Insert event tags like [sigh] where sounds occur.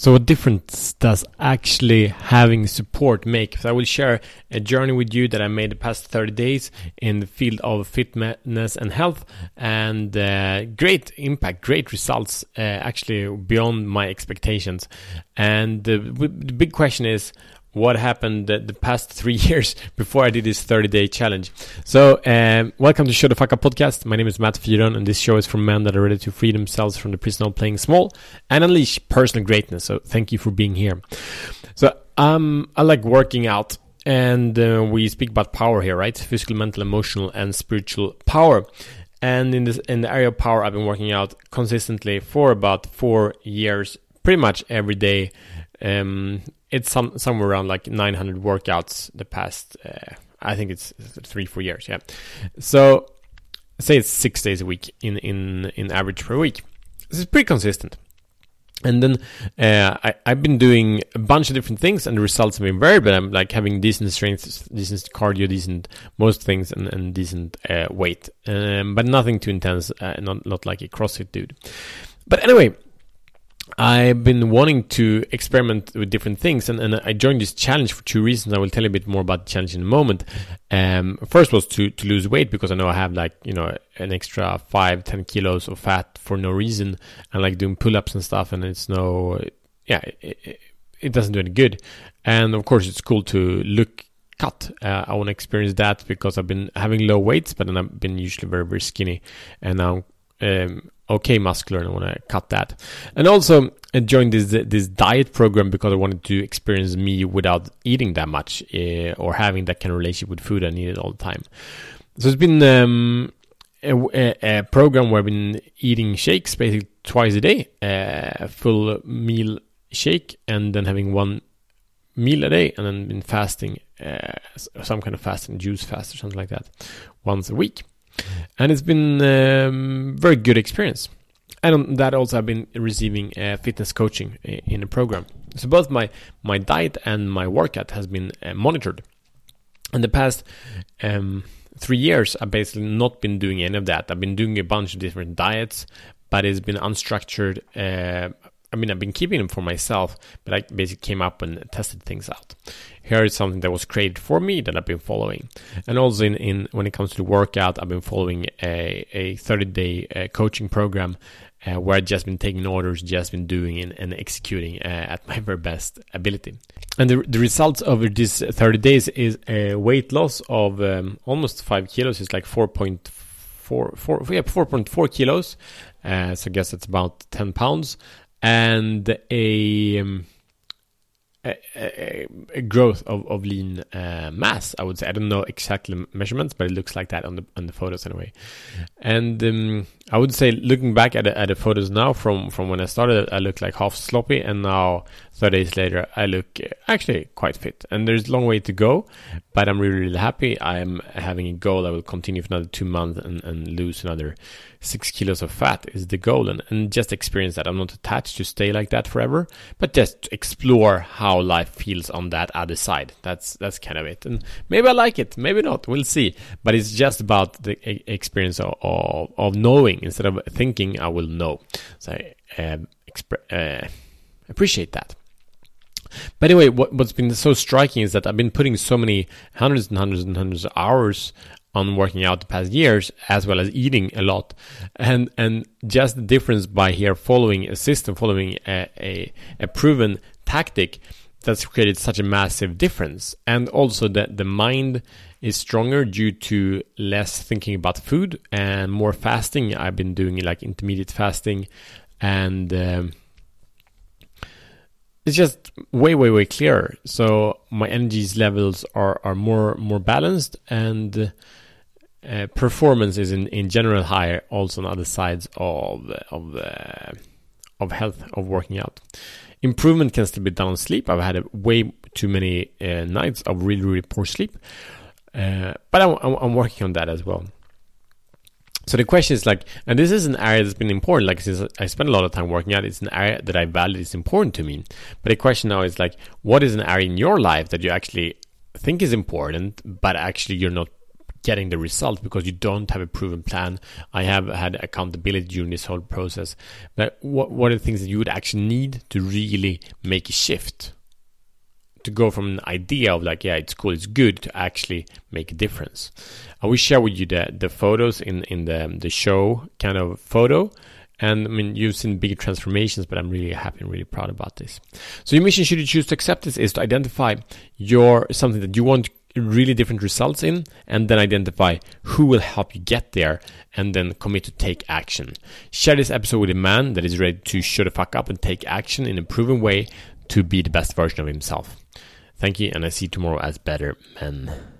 So, what difference does actually having support make? So, I will share a journey with you that I made the past 30 days in the field of fitness and health, and uh, great impact, great results, uh, actually beyond my expectations. And the, the big question is, what happened the, the, past three [laughs] years before I did this 30 day challenge. So, um, welcome to Show the Fuck Up podcast. My name is Matt Fyron, and this show is for men that are ready to free themselves from the prison of playing small and unleash personal greatness. So, thank you for being here. So, um, I like working out, and uh, we speak about power here, right? Physical, mental, emotional, and spiritual power. And in this in the area of power, I've been working out consistently for about four years, pretty much every day. Um, it's some somewhere around like 900 workouts the past uh, I think it's three four years yeah so say it's six days a week in in in average per week this is pretty consistent and then uh, I, I've been doing a bunch of different things, and the results have been varied. But I'm like having decent strength, decent cardio, decent most things, and, and decent uh, weight, um, but nothing too intense. Uh, not not like a CrossFit dude. But anyway, I've been wanting to experiment with different things, and, and I joined this challenge for two reasons. I will tell you a bit more about the challenge in a moment. Um, first was to, to lose weight because I know I have like, you know, an extra five, 10 kilos of fat for no reason, and like doing pull ups and stuff, and it's no, yeah, it, it doesn't do any good. And of course, it's cool to look cut. Uh, I want to experience that because I've been having low weights, but then I've been usually very, very skinny, and now um, okay muscular and I want to cut that. And also I joined this this diet program because I wanted to experience me without eating that much uh, or having that kind of relationship with food I needed all the time. So it's been um, a, a, program where I've been eating shakes basically twice a day, a uh, full meal shake, and then having one meal a day, and then been fasting, uh, some kind of fasting, juice fast or something like that, once a week and it's been um, very good experience. And on that also I've been receiving uh, fitness coaching in a program. So both my my diet and my workout has been uh, monitored. In the past um, three years, I've basically not been doing any of that. I've been doing a bunch of different diets, but it's been unstructured. Uh, I mean, I've been keeping them for myself, but I basically came up and tested things out. Here is something that was created for me that I've been following. And also, in, in when it comes to the workout, I've been following a, a 30 day uh, coaching program uh, where I've just been taking orders, just been doing and, and executing uh, at [laughs] my very best ability. And the, the results over these 30 days is a weight loss of um, almost 5 kilos. It's like 4.4 4, 4, yeah, 4.4 kilos. Uh, so I guess it's about 10 pounds and a, um, a, a, growth of, of lean uh, mass. I would say I don't know exactly measurements, but it looks like that on the on the photos anyway. And um, I would say looking back at the, at the photos now from from when I started, I look like half sloppy, and now 30 days later, I look actually quite fit. And there's a long way to go, but I'm really, really happy. I'm having a goal I will continue for another two months and, and lose another six kilos of fat is the goal. And, and just experience that. I'm not attached to stay like that forever, but just explore how life feels on that other side. That's, that's kind of it. And maybe I like it, maybe not. We'll see. But it's just about the experience of, of, of knowing instead of thinking I will know. So, um, expre- uh, appreciate that. But anyway, what, what's been so striking is that I've been putting so many hundreds and hundreds and hundreds of hours on working out the past years, as well as eating a lot, and and just the difference by here following a system, following a, a, a proven tactic, that's created such a massive difference, and also that the mind is stronger due to less thinking about food and more fasting. I've been doing like intermediate fasting, and um, it's just way way way clearer. So my energy levels are are more more balanced and uh, performance is in in general higher also on other sides of of uh, of health of working out improvement can still be done on sleep i've had a way too many uh, nights of really really poor sleep uh, but I'm, I'm working on that as well so the question is like, and this is an area that's been important. Like since I spend a lot of time working out, it's an area that I value. It's important to me. But the question now is like, what is an area in your life that you actually think is important, but actually you're not getting the result because you don't have a proven plan. I have had accountability during this whole process. But what, what are the things that you would actually need to really make a shift? To go from an idea of like, yeah, it's cool, it's good, to actually make a difference. I will share with you the, the photos in, in the, the show kind of photo. And I mean, you've seen big transformations, but I'm really happy and really proud about this. So your mission, should you choose to accept this, is to identify your something that you want really different results in and then identify who will help you get there and then commit to take action. Share this episode with a man that is ready to shut the fuck up and take action in a proven way to be the best version of himself. Thank you, and I see you tomorrow as better men.